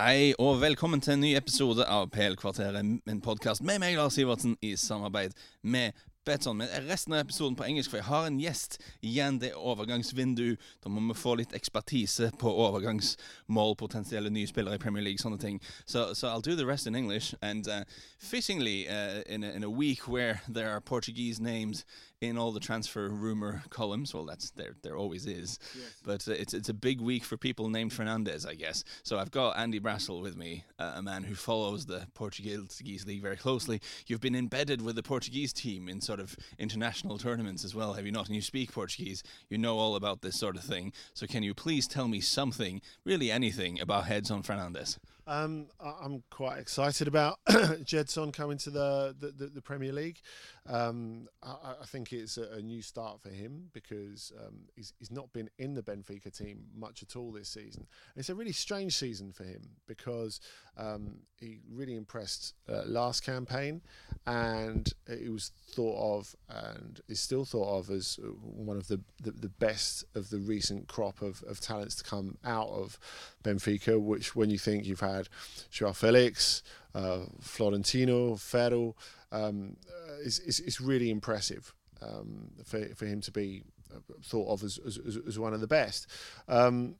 Hei og velkommen til en ny episode av PL-kvarteret, en podkast med meg, Lars Sivertsen, i samarbeid med Betson. Men resten av episoden på engelsk, for jeg har en gjest. Igjen, det er overgangsvindu. Da må vi få litt ekspertise på overgangsmål, potensielle nye spillere i Premier League, sånne ting. So, so I'll do the rest in English. And uh, fittingly, uh, in, a, in a week where there are Portuguese names in all the transfer rumor columns. Well, that's there. There always is, yes. but uh, it's it's a big week for people named Fernandes, I guess. So I've got Andy Brassell with me, uh, a man who follows the Portuguese league very closely. You've been embedded with the Portuguese team in sort of international tournaments as well, have you not? And you speak Portuguese. You know all about this sort of thing. So can you please tell me something, really anything, about Gedson Fernandes? Um, I'm quite excited about Gedson coming to the, the, the, the Premier League. Um, I, I, think it's a, a, new start for him because um, he's, he's not been in the Benfica team much at all this season. It's a really strange season for him because um, he really impressed uh, last campaign and he was thought of and is still thought of as one of the, the, the best of the recent crop of, of talents to come out of Benfica, which when you think you've had Joao Felix, uh, Florentino, Ferro, um, uh, is, is, is really impressive um, for, for him to be uh, thought of as, as, as one of the best. Um,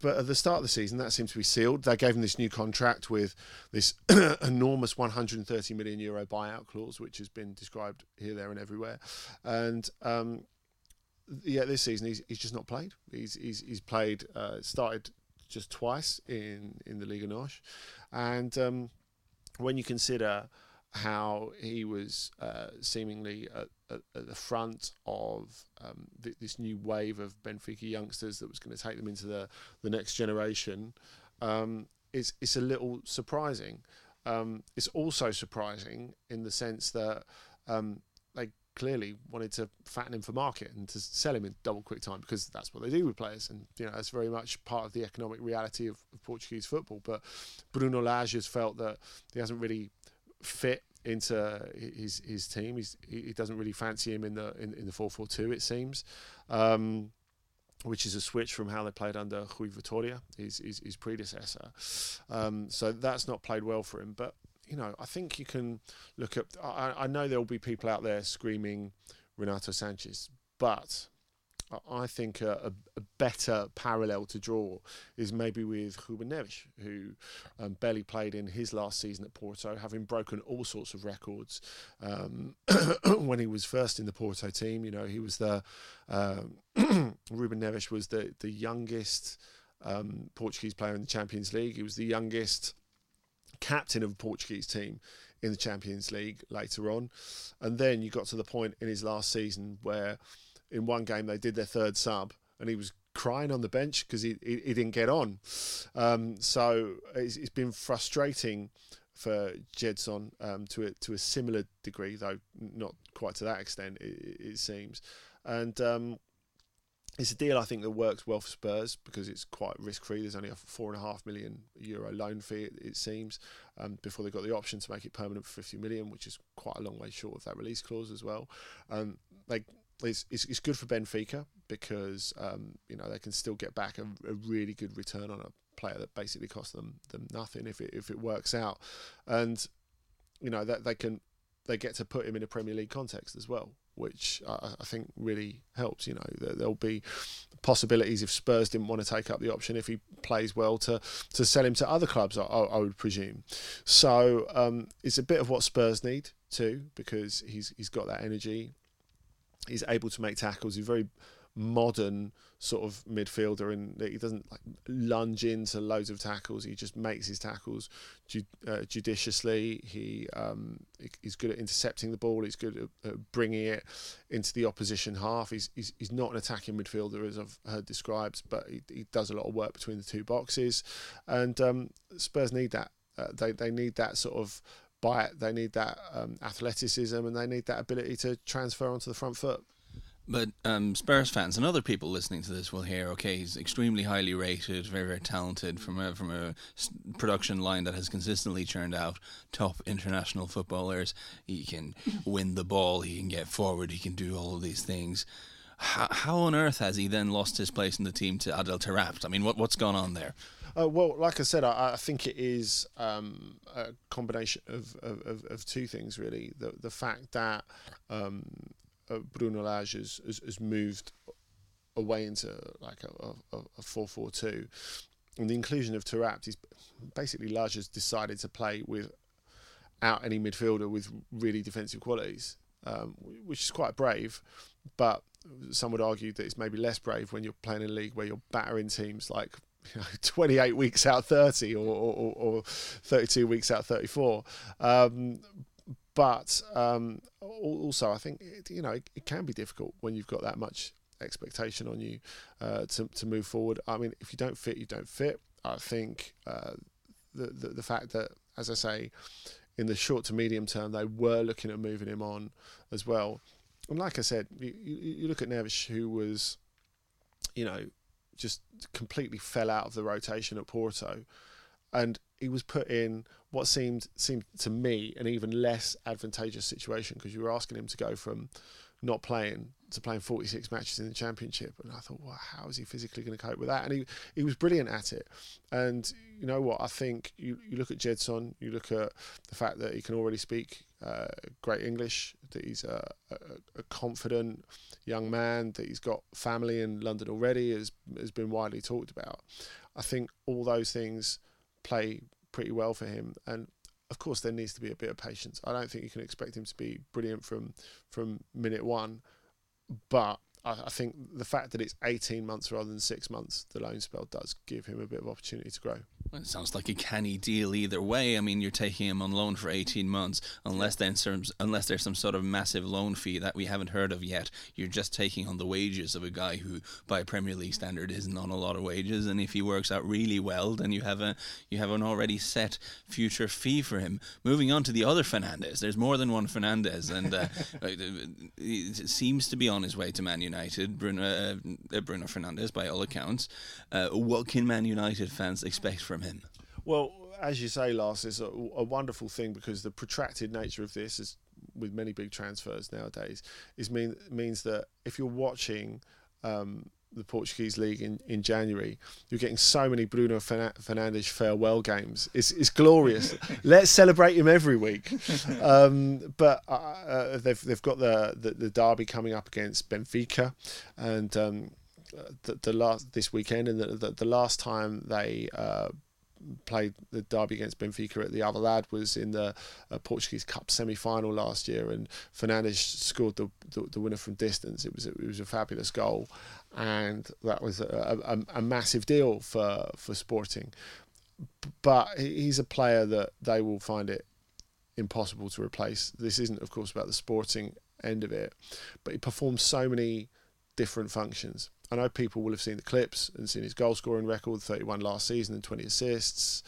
but at the start of the season, that seemed to be sealed. They gave him this new contract with this enormous 130 million euro buyout clause, which has been described here, there, and everywhere. And um, yeah, this season he's, he's just not played. He's he's, he's played uh, started just twice in in the Liga NOS, and um, when you consider how he was uh, seemingly at, at, at, the front of um, th- this new wave of Benfica youngsters that was going to take them into the, the next generation, um, it's, it's a little surprising. Um, it's also surprising in the sense that um, clearly wanted to fatten him for market and to sell him in double quick time because that's what they do with players, and you know that's very much part of the economic reality of, of Portuguese football. But Bruno Lage has felt that he hasn't really fit into his his team. He's, he doesn't really fancy him in the in, in the four four two. It seems. Um, which is a switch from how they played under Rui Vitoria, his, his, his predecessor. Um, so that's not played well for him. But, you know, I think you can look at. I, I know there will be people out there screaming Renato Sanches, but I think a, a, better parallel to draw is maybe with Ruben Neves, who um, barely played in his last season at Porto, having broken all sorts of records um, when he was first in the Porto team. You know, he was the um, Ruben Neves was the the youngest um, Portuguese player in the Champions League. He was the youngest captain of a Portuguese team in the Champions League later on, and then you got to the point in his last season where in one game they did their third sub and he was crying on the bench because he, he, he, didn't get on. Um, so it's, it's been frustrating for Gedson um, to a, to a similar degree, though not quite to that extent, it, it seems. And um, it's a deal I think that works well for Spurs because it's quite risk free. There's only a four and a half million euro loan fee, it, it seems, um, before they've got the option to make it permanent for 50 million, which is quite a long way short of that release clause as well. Um, it's, it's, it's good for Benfica because um, you know they can still get back a, a, really good return on a player that basically cost them them nothing if it if it works out, and you know that they can they get to put him in a Premier League context as well, which I, I think really helps. You know there'll be possibilities if Spurs didn't want to take up the option if he plays well to to sell him to other clubs. I, I would presume. So um, it's a bit of what Spurs need too because he's he's got that energy he's able to make tackles. He's very modern sort of midfielder, and he doesn't like lunge into loads of tackles. He just makes his tackles ju- uh, judiciously. He um, he's good at intercepting the ball. He's good at, bringing it into the opposition half. He's, he's he's not an attacking midfielder as I've heard described, but he, he does a lot of work between the two boxes, and um, Spurs need that. Uh, they they need that sort of bite. They need that um, athleticism and they need that ability to transfer onto the front foot. But um, Spurs fans and other people listening to this will hear, okay, he's extremely highly rated, very, very talented from a, from a production line that has consistently churned out top international footballers. He can win the ball, he can get forward, he can do all of these things. How, how on earth has he then lost his place in the team to Adel Taarabt? I mean, what what's gone on there? Uh, well, like I said, I, I think it is um, a combination of, of, of, two things, really. The the fact that um, uh, Bruno Lage has, has, has, moved away into like a, a, a 4-4-2, and the inclusion of Taarabt is basically Lage has decided to play without any midfielder with really defensive qualities, um, which is quite brave, but some would argue that it's maybe less brave when you're playing in a league where you're battering teams like you know, 28 weeks out 30 or, or, or 32 weeks out 34. Um, but um, also, I think it, you know it, it, can be difficult when you've got that much expectation on you uh, to to move forward. I mean, if you don't fit, you don't fit. I think uh, the, the the fact that, as I say, in the short to medium term, they were looking at moving him on as well. And like I said, you, you look at Neves, who was, you know, just completely fell out of the rotation at Porto, and he was put in what seemed seemed to me an even less advantageous situation because you were asking him to go from not playing to playing 46 matches in the championship. And I thought well how is he physically going to cope with that? And he he was brilliant at it. And you know what? I think you, you look at Gedson you look at the fact that he can already speak uh, great English that he's a, a, a, confident young man that he's got family in London already has has been widely talked about. I think all those things play pretty well for him. And of course, there needs to be a bit of patience. I don't think you can expect him to be brilliant from from minute one, but I, I think the fact that it's 18 months rather than six months, the loan spell does give him a bit of opportunity to grow. Well, it sounds like a canny deal either way. I mean, you're taking him on loan for 18 months, unless then unless there's some sort of massive loan fee that we haven't heard of yet. You're just taking on the wages of a guy who, by Premier League standard, isn't on a lot of wages. And if he works out really well, then you have a you have an already set future fee for him. Moving on to the other Fernandes, there's more than one Fernandes, and uh, he seems to be on his way to Man United. United, Bruno, uh, Bruno by all accounts. Uh, what can Man United fans expect from him? Well, as you say, Lars, is a, a, wonderful thing because the protracted nature of this is with many big transfers nowadays is mean means that if you're watching um, the Portuguese league in, in January. You're getting so many Bruno Fernandes farewell games. It's, it's glorious. Let's celebrate him every week. Um, but uh, uh, they've they've got the, the, the derby coming up against Benfica, and um, the, the last this weekend, and the, the, the last time they uh, played the derby against Benfica at the Alvalade was in the uh, Portuguese Cup semi-final last year, and Fernandes scored the, the, the winner from distance. It was it was a fabulous goal, and that was a, a, a massive deal for for Sporting. But he's a player that they will find it impossible to replace. This isn't, of course, about the Sporting end of it, but he performs so many different functions. I know people will have seen the clips and seen his goal scoring record 31 last season and 20 assists,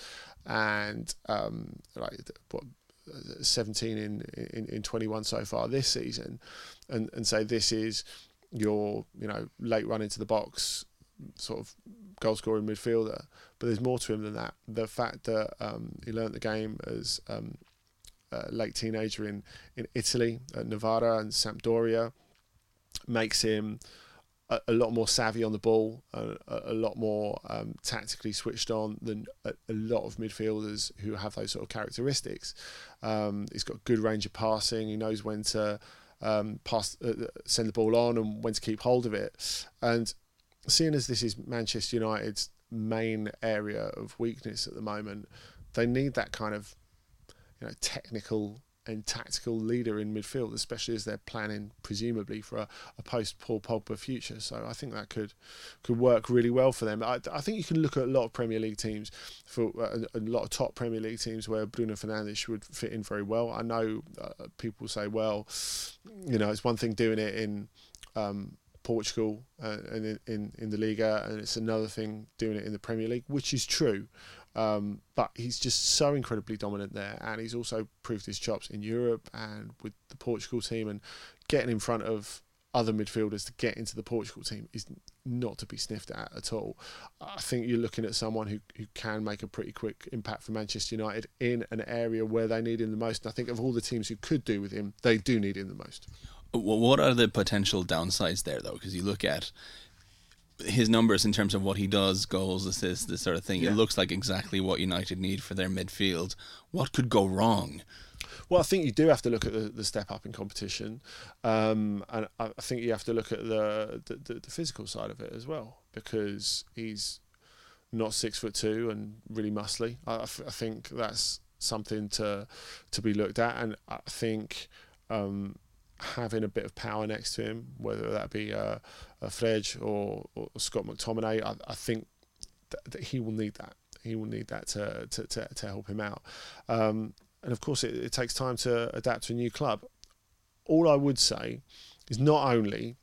and um, like what 17 in, in, in 21 so far this season, and, and say this is your you know late run into the box sort of goal scoring midfielder. But there's more to him than that. The fact that um, he learnt the game as um, a late teenager in, in Italy at Novara and Sampdoria makes him a, lot more savvy on the ball, a, a lot more um, tactically switched on than a, a, lot of midfielders who have those sort of characteristics. Um, he's got good range of passing. He knows when to um, pass, uh, send the ball on, and when to keep hold of it. And seeing as this is Manchester United's main area of weakness at the moment, they need that kind of you know technical and tactical leader in midfield, especially as they're planning presumably for a, a post Paul Pogba future. So I think that could could work really well for them. I, I think you can look at a lot of Premier League teams for uh, a, a, lot of top Premier League teams where Bruno Fernandes would fit in very well. I know uh, people say, well, you know, it's one thing doing it in. Um, Portugal uh, and in, in, in the Liga, and it's another thing doing it in the Premier League, which is true. Um, but he's just so incredibly dominant there, and he's also proved his chops in Europe and with the Portugal team, and getting in front of other midfielders to get into the Portugal team is not to be sniffed at at all. I think you're looking at someone who, who can make a pretty quick impact for Manchester United in an area where they need him the most. And I think of all the teams who could do with him, they do need him the most. What are the potential downsides there, though? Because you look at his numbers in terms of what he does, goals, assists, this sort of thing. Yeah. It looks like exactly what United need for their midfield. What could go wrong? Well, I think you do have to look at the, the step up in competition, um, and I think you have to look at the, the the the physical side of it as well because he's not six foot two and really muscly. I, I f- I think that's something to to be looked at, and I think um, having a bit of power next to him, whether that be uh, a Fred or, or Scott McTominay, I, I think that, that he will need that. He will need that to to, to, to help him out. Um, and of course, it, it takes time to adapt to a new club. All I would say is not only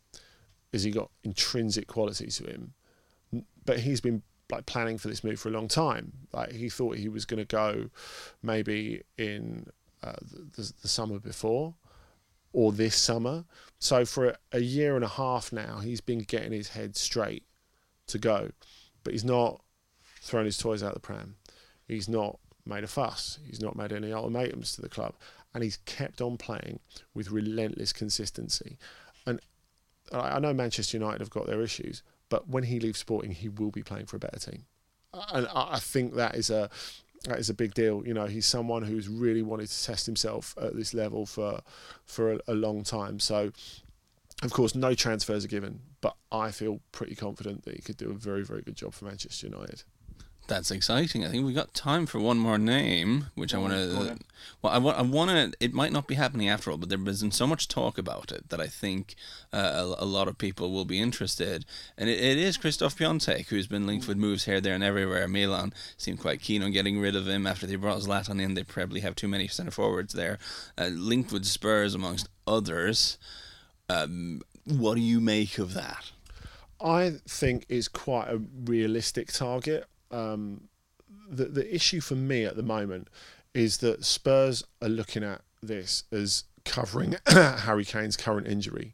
has he got intrinsic qualities to him, but he's been like planning for this move for a long time. Like he thought he was going to go maybe in uh, the, the summer before or this summer. So for a, year and a half now, he's been getting his head straight to go, but he's not thrown his toys out the pram. He's not made a fuss. He's not made any ultimatums to the club, and he's kept on playing with relentless consistency. And I know Manchester United have got their issues, but when he leaves Sporting, he will be playing for a better team, and I think that is a that is a big deal. You know, he's someone who's really wanted to test himself at this level for for a, a long time. So. Of course, no transfers are given, but I feel pretty confident that he could do a very, very good job for Manchester United. That's exciting. I think we've got time for one more name, which I want to. Well, I want. I want to. It might not be happening after all, but there has been so much talk about it that I think uh, a, a lot of people will be interested. And it, it is Christoph Piatek, who's been linked with moves here, there, and everywhere. Milan seemed quite keen on getting rid of him after they brought Zlatan in. They probably have too many centre forwards there. Uh, linked with Spurs amongst others. Um, what do you make of that? I think is quite a realistic target. Um, the the issue for me at the moment is that Spurs are looking at this as covering Harry Kane's current injury,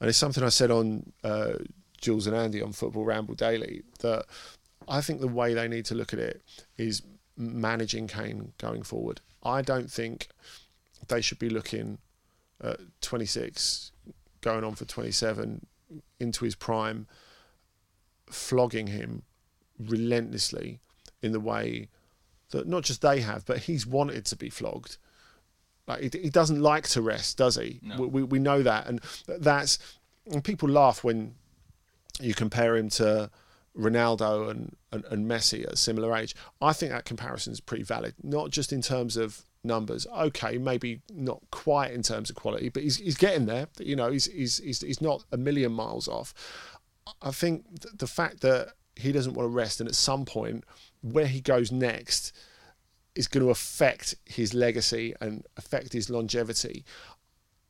and it's something I said on uh, Jules and Andy on Football Ramble Daily that I think the way they need to look at it is managing Kane going forward. I don't think they should be looking at 26 going on for 27 into his prime flogging him relentlessly in the way that not just they have, but he's wanted to be flogged. Like he, he doesn't like to rest, does he? No. We, we we know that, and that's and people laugh when you compare him to Ronaldo and, and, and Messi at a similar age. I think that comparison is pretty valid, not just in terms of numbers. Okay, maybe not quite in terms of quality, but he's, he's getting there. You know, he's, he's, he's, he's not a million miles off. I think th- the fact that he doesn't want to rest and at some point where he goes next is going to affect his legacy and affect his longevity.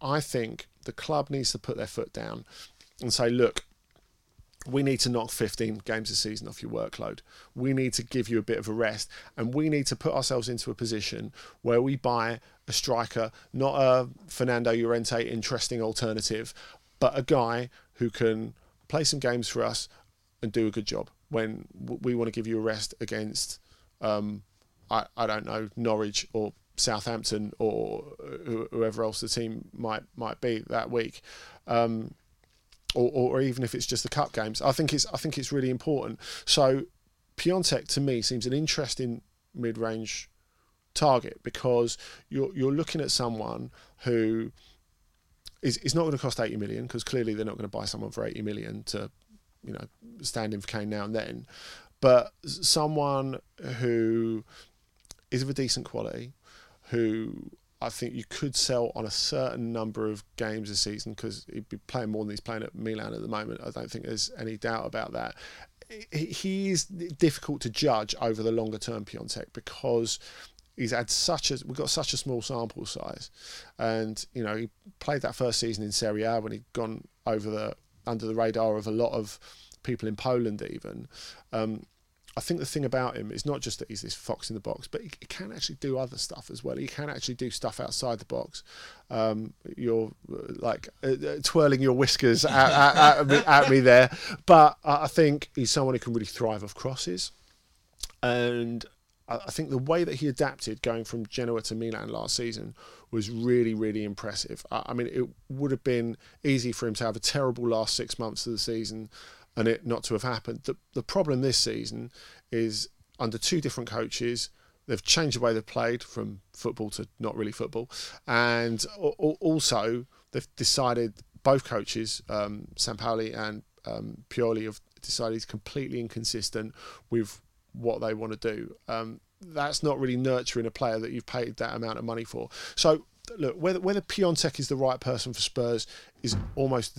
I think the club needs to put their foot down and say, look, we need to knock 15 games a season off your workload. We need to give you a bit of a rest, and we need to put ourselves into a position where we buy a striker, not a Fernando Llorente interesting alternative, but a guy who can play some games for us and do a good job. When we want to give you a rest against, um, I, I don't know, Norwich or Southampton or whoever else the team might might be that week. Um, or, or even if it's just the cup games. I think it's I think it's really important. So Piatek to me seems an interesting mid-range target because you're you're looking at someone who is is not going to cost 80 million because clearly they're not going to buy someone for 80 million to you know stand in for Kane now and then but someone who is of a decent quality who I think you could sell on a certain number of games a season because he'd be playing more than he's playing at Milan at the moment. I don't think there's any doubt about that. He- is difficult to judge over the longer term Piatek because he's had such a we've got such a small sample size, and you know he played that first season in Serie A when he'd gone over the under the radar of a lot of people in Poland even. Um, I think the thing about him is not just that he's this fox in the box, but he, he can actually do other stuff as well. He can actually do stuff outside the box. Um, you're uh, like uh, uh, twirling your whiskers at, at, at, me, at me there, but I I think he's someone who can really thrive off crosses, and I, think the way that he adapted going from Genoa to Milan last season was really, really impressive. I, I mean, it would have been easy for him to have a terrible last six months of the season and it not to have happened. The, the problem this season is under two different coaches, they've changed the way they've played from football to not really football, and also they've decided both coaches, um, Giampaolo and um, Pioli, have decided he's completely inconsistent with what they want to do. Um, that's not really nurturing a player that you've paid that amount of money for. So look, whether whether Piatek is the right person for Spurs is almost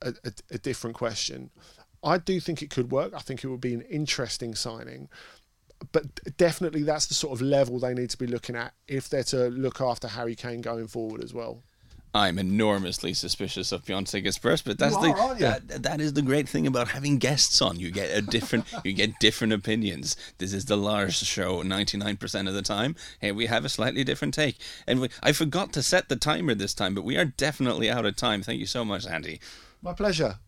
a, a, a different question. I do think it could work. I think it would be an interesting signing but definitely that's the sort of level they need to be looking at if they're to look after Harry Kane going forward as well. I'm enormously suspicious of Piatek at Spurs, but that's you the are, that, that is the great thing about having guests on. You get a different you get different opinions. This is the Lars show 99% of the time. Hey, we have a slightly different take. And we, I forgot to set the timer this time, but we are definitely out of time. Thank you so much, Andy. My pleasure.